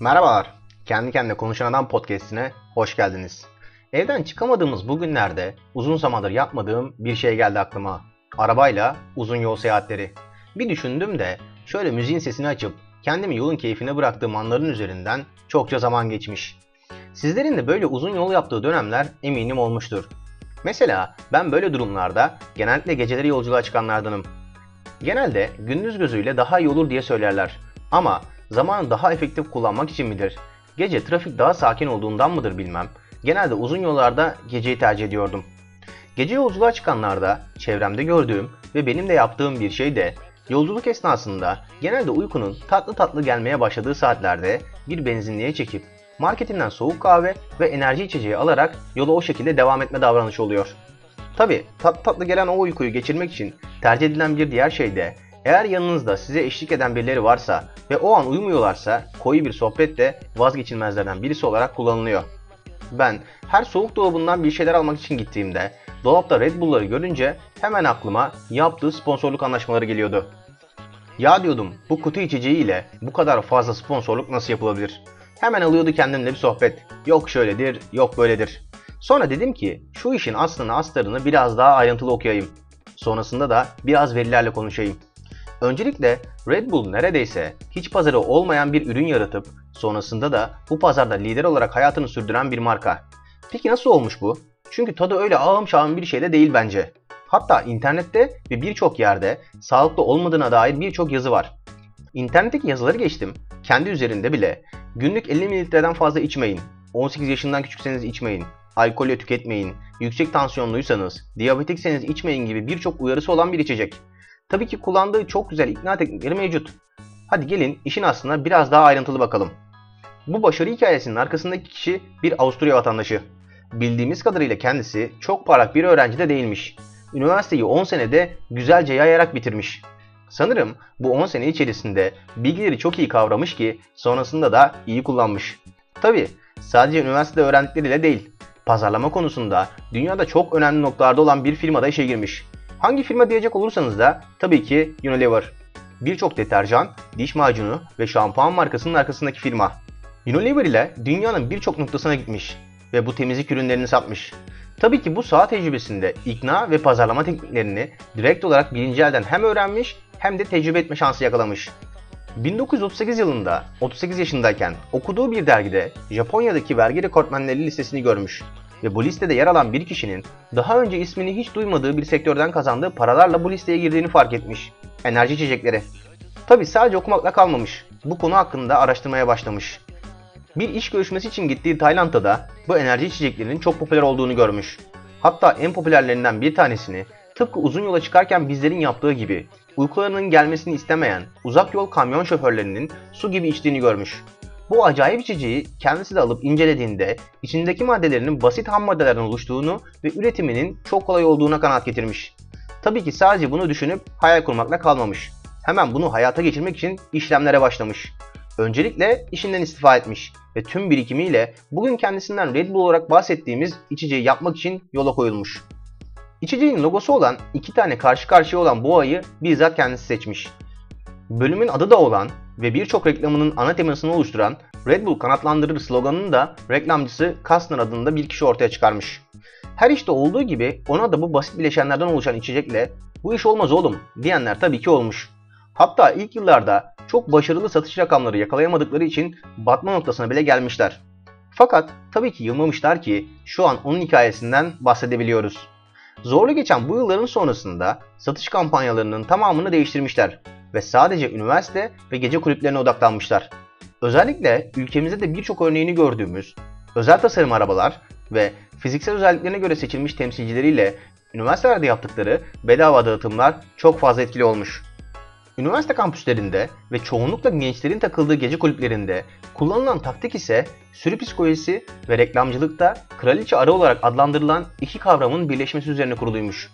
Merhabalar. Kendi kendine konuşan adam podcast'ine hoş geldiniz. Evden çıkamadığımız bu günlerde uzun zamandır yapmadığım bir şey geldi aklıma. Arabayla uzun yol seyahatleri. Bir düşündüm de şöyle müziğin sesini açıp kendimi yolun keyfine bıraktığım anların üzerinden çokça zaman geçmiş. Sizlerin de böyle uzun yol yaptığı dönemler eminim olmuştur. Mesela ben böyle durumlarda genellikle geceleri yolculuğa çıkanlardanım. Genelde gündüz gözüyle daha iyi olur diye söylerler. Ama zamanı daha efektif kullanmak için midir? Gece trafik daha sakin olduğundan mıdır bilmem. Genelde uzun yollarda geceyi tercih ediyordum. Gece yolculuğa çıkanlarda çevremde gördüğüm ve benim de yaptığım bir şey de yolculuk esnasında genelde uykunun tatlı tatlı gelmeye başladığı saatlerde bir benzinliğe çekip marketinden soğuk kahve ve enerji içeceği alarak yola o şekilde devam etme davranışı oluyor. Tabi tatlı tatlı gelen o uykuyu geçirmek için tercih edilen bir diğer şey de eğer yanınızda size eşlik eden birileri varsa ve o an uyumuyorlarsa koyu bir sohbet de vazgeçilmezlerden birisi olarak kullanılıyor. Ben her soğuk dolabından bir şeyler almak için gittiğimde dolapta Red Bull'ları görünce hemen aklıma yaptığı sponsorluk anlaşmaları geliyordu. Ya diyordum bu kutu içeceği ile bu kadar fazla sponsorluk nasıl yapılabilir? Hemen alıyordu kendimle bir sohbet. Yok şöyledir, yok böyledir. Sonra dedim ki şu işin aslını astarını biraz daha ayrıntılı okuyayım. Sonrasında da biraz verilerle konuşayım. Öncelikle Red Bull neredeyse hiç pazarı olmayan bir ürün yaratıp sonrasında da bu pazarda lider olarak hayatını sürdüren bir marka. Peki nasıl olmuş bu? Çünkü tadı öyle ağım şağım bir şey de değil bence. Hatta internette ve birçok yerde sağlıklı olmadığına dair birçok yazı var. İnternetteki yazıları geçtim. Kendi üzerinde bile günlük 50 mililitreden fazla içmeyin. 18 yaşından küçükseniz içmeyin. Alkolü tüketmeyin. Yüksek tansiyonluysanız, diyabetikseniz içmeyin gibi birçok uyarısı olan bir içecek. Tabii ki kullandığı çok güzel ikna teknikleri mevcut. Hadi gelin işin aslına biraz daha ayrıntılı bakalım. Bu başarı hikayesinin arkasındaki kişi bir Avusturya vatandaşı. Bildiğimiz kadarıyla kendisi çok parlak bir öğrenci de değilmiş. Üniversiteyi 10 senede güzelce yayarak bitirmiş. Sanırım bu 10 sene içerisinde bilgileri çok iyi kavramış ki sonrasında da iyi kullanmış. Tabi sadece üniversitede öğrendikleriyle değil, pazarlama konusunda dünyada çok önemli noktalarda olan bir firmada işe girmiş. Hangi firma diyecek olursanız da tabii ki Unilever. Birçok deterjan, diş macunu ve şampuan markasının arkasındaki firma. Unilever ile dünyanın birçok noktasına gitmiş ve bu temizlik ürünlerini satmış. Tabii ki bu saha tecrübesinde ikna ve pazarlama tekniklerini direkt olarak birinci elden hem öğrenmiş hem de tecrübe etme şansı yakalamış. 1938 yılında 38 yaşındayken okuduğu bir dergide Japonya'daki vergi rekortmenleri listesini görmüş ve bu listede yer alan bir kişinin daha önce ismini hiç duymadığı bir sektörden kazandığı paralarla bu listeye girdiğini fark etmiş. Enerji içecekleri. Tabi sadece okumakla kalmamış. Bu konu hakkında araştırmaya başlamış. Bir iş görüşmesi için gittiği Tayland'da da bu enerji içeceklerinin çok popüler olduğunu görmüş. Hatta en popülerlerinden bir tanesini tıpkı uzun yola çıkarken bizlerin yaptığı gibi uykularının gelmesini istemeyen uzak yol kamyon şoförlerinin su gibi içtiğini görmüş. Bu acayip içeceği kendisi de alıp incelediğinde içindeki maddelerinin basit ham maddelerden oluştuğunu ve üretiminin çok kolay olduğuna kanaat getirmiş. Tabii ki sadece bunu düşünüp hayal kurmakla kalmamış. Hemen bunu hayata geçirmek için işlemlere başlamış. Öncelikle işinden istifa etmiş ve tüm birikimiyle bugün kendisinden Red Bull olarak bahsettiğimiz içeceği yapmak için yola koyulmuş. İçeceğin logosu olan iki tane karşı karşıya olan boğayı bizzat kendisi seçmiş. Bölümün adı da olan ve birçok reklamının ana temasını oluşturan Red Bull kanatlandırır sloganını da reklamcısı Kastner adında bir kişi ortaya çıkarmış. Her işte olduğu gibi ona da bu basit bileşenlerden oluşan içecekle bu iş olmaz oğlum diyenler tabii ki olmuş. Hatta ilk yıllarda çok başarılı satış rakamları yakalayamadıkları için batma noktasına bile gelmişler. Fakat tabii ki yılmamışlar ki şu an onun hikayesinden bahsedebiliyoruz. Zorlu geçen bu yılların sonrasında satış kampanyalarının tamamını değiştirmişler ve sadece üniversite ve gece kulüplerine odaklanmışlar. Özellikle ülkemizde de birçok örneğini gördüğümüz özel tasarım arabalar ve fiziksel özelliklerine göre seçilmiş temsilcileriyle üniversitelerde yaptıkları bedava dağıtımlar çok fazla etkili olmuş. Üniversite kampüslerinde ve çoğunlukla gençlerin takıldığı gece kulüplerinde kullanılan taktik ise sürü psikolojisi ve reklamcılıkta kraliçe arı olarak adlandırılan iki kavramın birleşmesi üzerine kuruluymuş.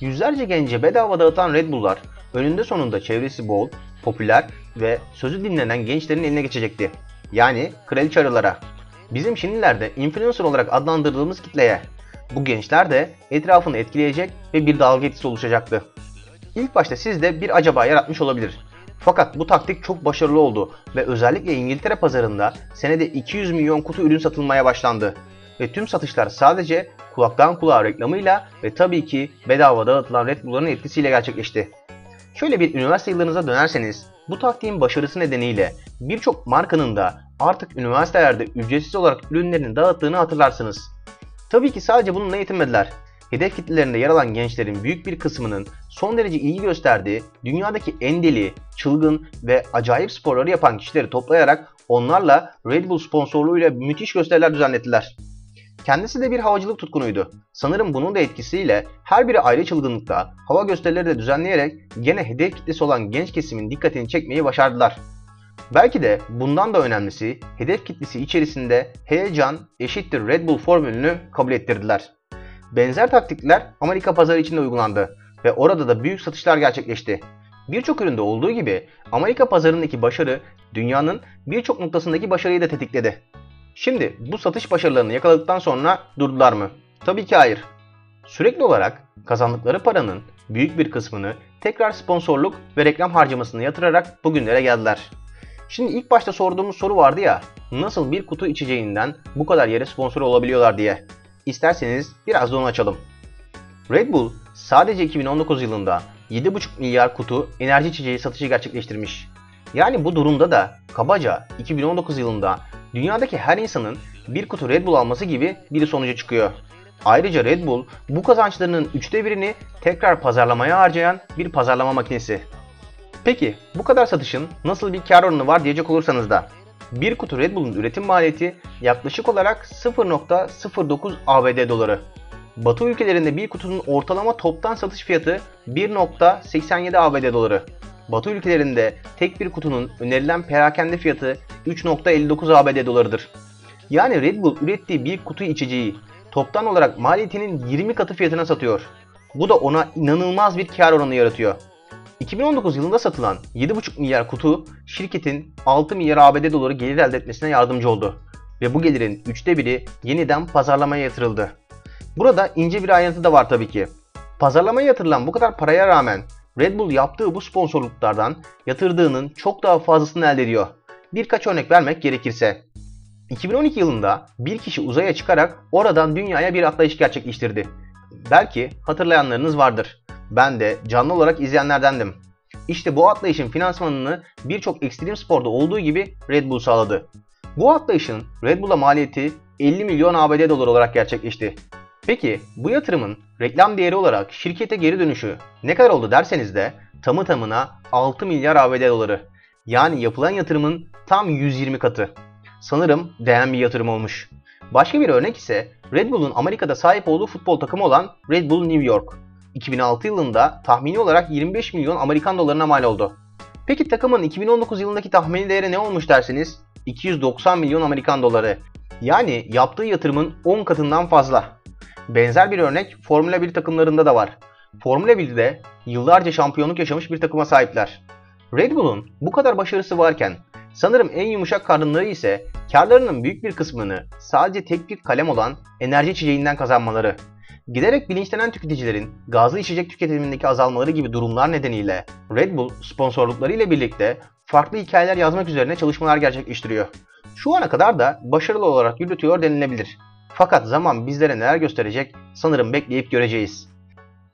Yüzlerce gence bedava dağıtan Red Bull'lar önünde sonunda çevresi bol, popüler ve sözü dinlenen gençlerin eline geçecekti. Yani kraliçe arılara. Bizim şimdilerde influencer olarak adlandırdığımız kitleye. Bu gençler de etrafını etkileyecek ve bir dalga etkisi oluşacaktı. İlk başta sizde bir acaba yaratmış olabilir. Fakat bu taktik çok başarılı oldu ve özellikle İngiltere pazarında senede 200 milyon kutu ürün satılmaya başlandı. Ve tüm satışlar sadece kulaktan kulağa reklamıyla ve tabii ki bedava dağıtılan Red Bull'ların etkisiyle gerçekleşti. Şöyle bir üniversite yıllarınıza dönerseniz bu taktiğin başarısı nedeniyle birçok markanın da artık üniversitelerde ücretsiz olarak ürünlerini dağıttığını hatırlarsınız. Tabii ki sadece bununla yetinmediler. Hedef kitlelerinde yer alan gençlerin büyük bir kısmının son derece ilgi gösterdiği dünyadaki en deli, çılgın ve acayip sporları yapan kişileri toplayarak onlarla Red Bull sponsorluğuyla müthiş gösteriler düzenlettiler. Kendisi de bir havacılık tutkunuydu. Sanırım bunun da etkisiyle her biri ayrı çılgınlıkta hava gösterileri de düzenleyerek gene hedef kitlesi olan genç kesimin dikkatini çekmeyi başardılar. Belki de bundan da önemlisi hedef kitlesi içerisinde heyecan eşittir Red Bull formülünü kabul ettirdiler. Benzer taktikler Amerika pazarı için de uygulandı ve orada da büyük satışlar gerçekleşti. Birçok üründe olduğu gibi Amerika pazarındaki başarı dünyanın birçok noktasındaki başarıyı da tetikledi. Şimdi bu satış başarılarını yakaladıktan sonra durdular mı? Tabii ki hayır. Sürekli olarak kazandıkları paranın büyük bir kısmını tekrar sponsorluk ve reklam harcamasını yatırarak bugünlere geldiler. Şimdi ilk başta sorduğumuz soru vardı ya, nasıl bir kutu içeceğinden bu kadar yere sponsor olabiliyorlar diye. İsterseniz biraz da onu açalım. Red Bull sadece 2019 yılında 7,5 milyar kutu enerji içeceği satışı gerçekleştirmiş. Yani bu durumda da kabaca 2019 yılında dünyadaki her insanın bir kutu Red Bull alması gibi bir sonuca çıkıyor. Ayrıca Red Bull bu kazançlarının üçte birini tekrar pazarlamaya harcayan bir pazarlama makinesi. Peki bu kadar satışın nasıl bir kar oranı var diyecek olursanız da bir kutu Red Bull'un üretim maliyeti yaklaşık olarak 0.09 ABD doları. Batı ülkelerinde bir kutunun ortalama toptan satış fiyatı 1.87 ABD doları. Batı ülkelerinde tek bir kutunun önerilen perakende fiyatı 3.59 ABD dolarıdır. Yani Red Bull ürettiği bir kutu içeceği toptan olarak maliyetinin 20 katı fiyatına satıyor. Bu da ona inanılmaz bir kar oranı yaratıyor. 2019 yılında satılan 7,5 milyar kutu şirketin 6 milyar ABD doları gelir elde etmesine yardımcı oldu. Ve bu gelirin üçte biri yeniden pazarlamaya yatırıldı. Burada ince bir ayrıntı da var tabii ki. Pazarlamaya yatırılan bu kadar paraya rağmen Red Bull yaptığı bu sponsorluklardan yatırdığının çok daha fazlasını elde ediyor. Birkaç örnek vermek gerekirse. 2012 yılında bir kişi uzaya çıkarak oradan dünyaya bir atlayış gerçekleştirdi. Belki hatırlayanlarınız vardır. Ben de canlı olarak izleyenlerdendim. İşte bu atlayışın finansmanını birçok ekstrem sporda olduğu gibi Red Bull sağladı. Bu atlayışın Red Bull'a maliyeti 50 milyon ABD dolar olarak gerçekleşti. Peki bu yatırımın reklam değeri olarak şirkete geri dönüşü ne kadar oldu derseniz de tamı tamına 6 milyar ABD doları. Yani yapılan yatırımın tam 120 katı. Sanırım değen bir yatırım olmuş. Başka bir örnek ise Red Bull'un Amerika'da sahip olduğu futbol takımı olan Red Bull New York. 2006 yılında tahmini olarak 25 milyon Amerikan dolarına mal oldu. Peki takımın 2019 yılındaki tahmini değeri ne olmuş derseniz 290 milyon Amerikan doları. Yani yaptığı yatırımın 10 katından fazla. Benzer bir örnek Formula 1 takımlarında da var. Formula 1'de yıllarca şampiyonluk yaşamış bir takıma sahipler. Red Bull'un bu kadar başarısı varken sanırım en yumuşak karnları ise karlarının büyük bir kısmını sadece tek bir kalem olan enerji içeceğinden kazanmaları. Giderek bilinçlenen tüketicilerin gazlı içecek tüketimindeki azalmaları gibi durumlar nedeniyle Red Bull sponsorlukları ile birlikte farklı hikayeler yazmak üzerine çalışmalar gerçekleştiriyor. Şu ana kadar da başarılı olarak yürütüyor denilebilir. Fakat zaman bizlere neler gösterecek sanırım bekleyip göreceğiz.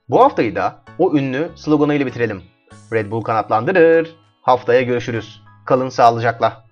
Bu haftayı da o ünlü sloganıyla bitirelim. Red Bull kanatlandırır. Haftaya görüşürüz. Kalın sağlıcakla.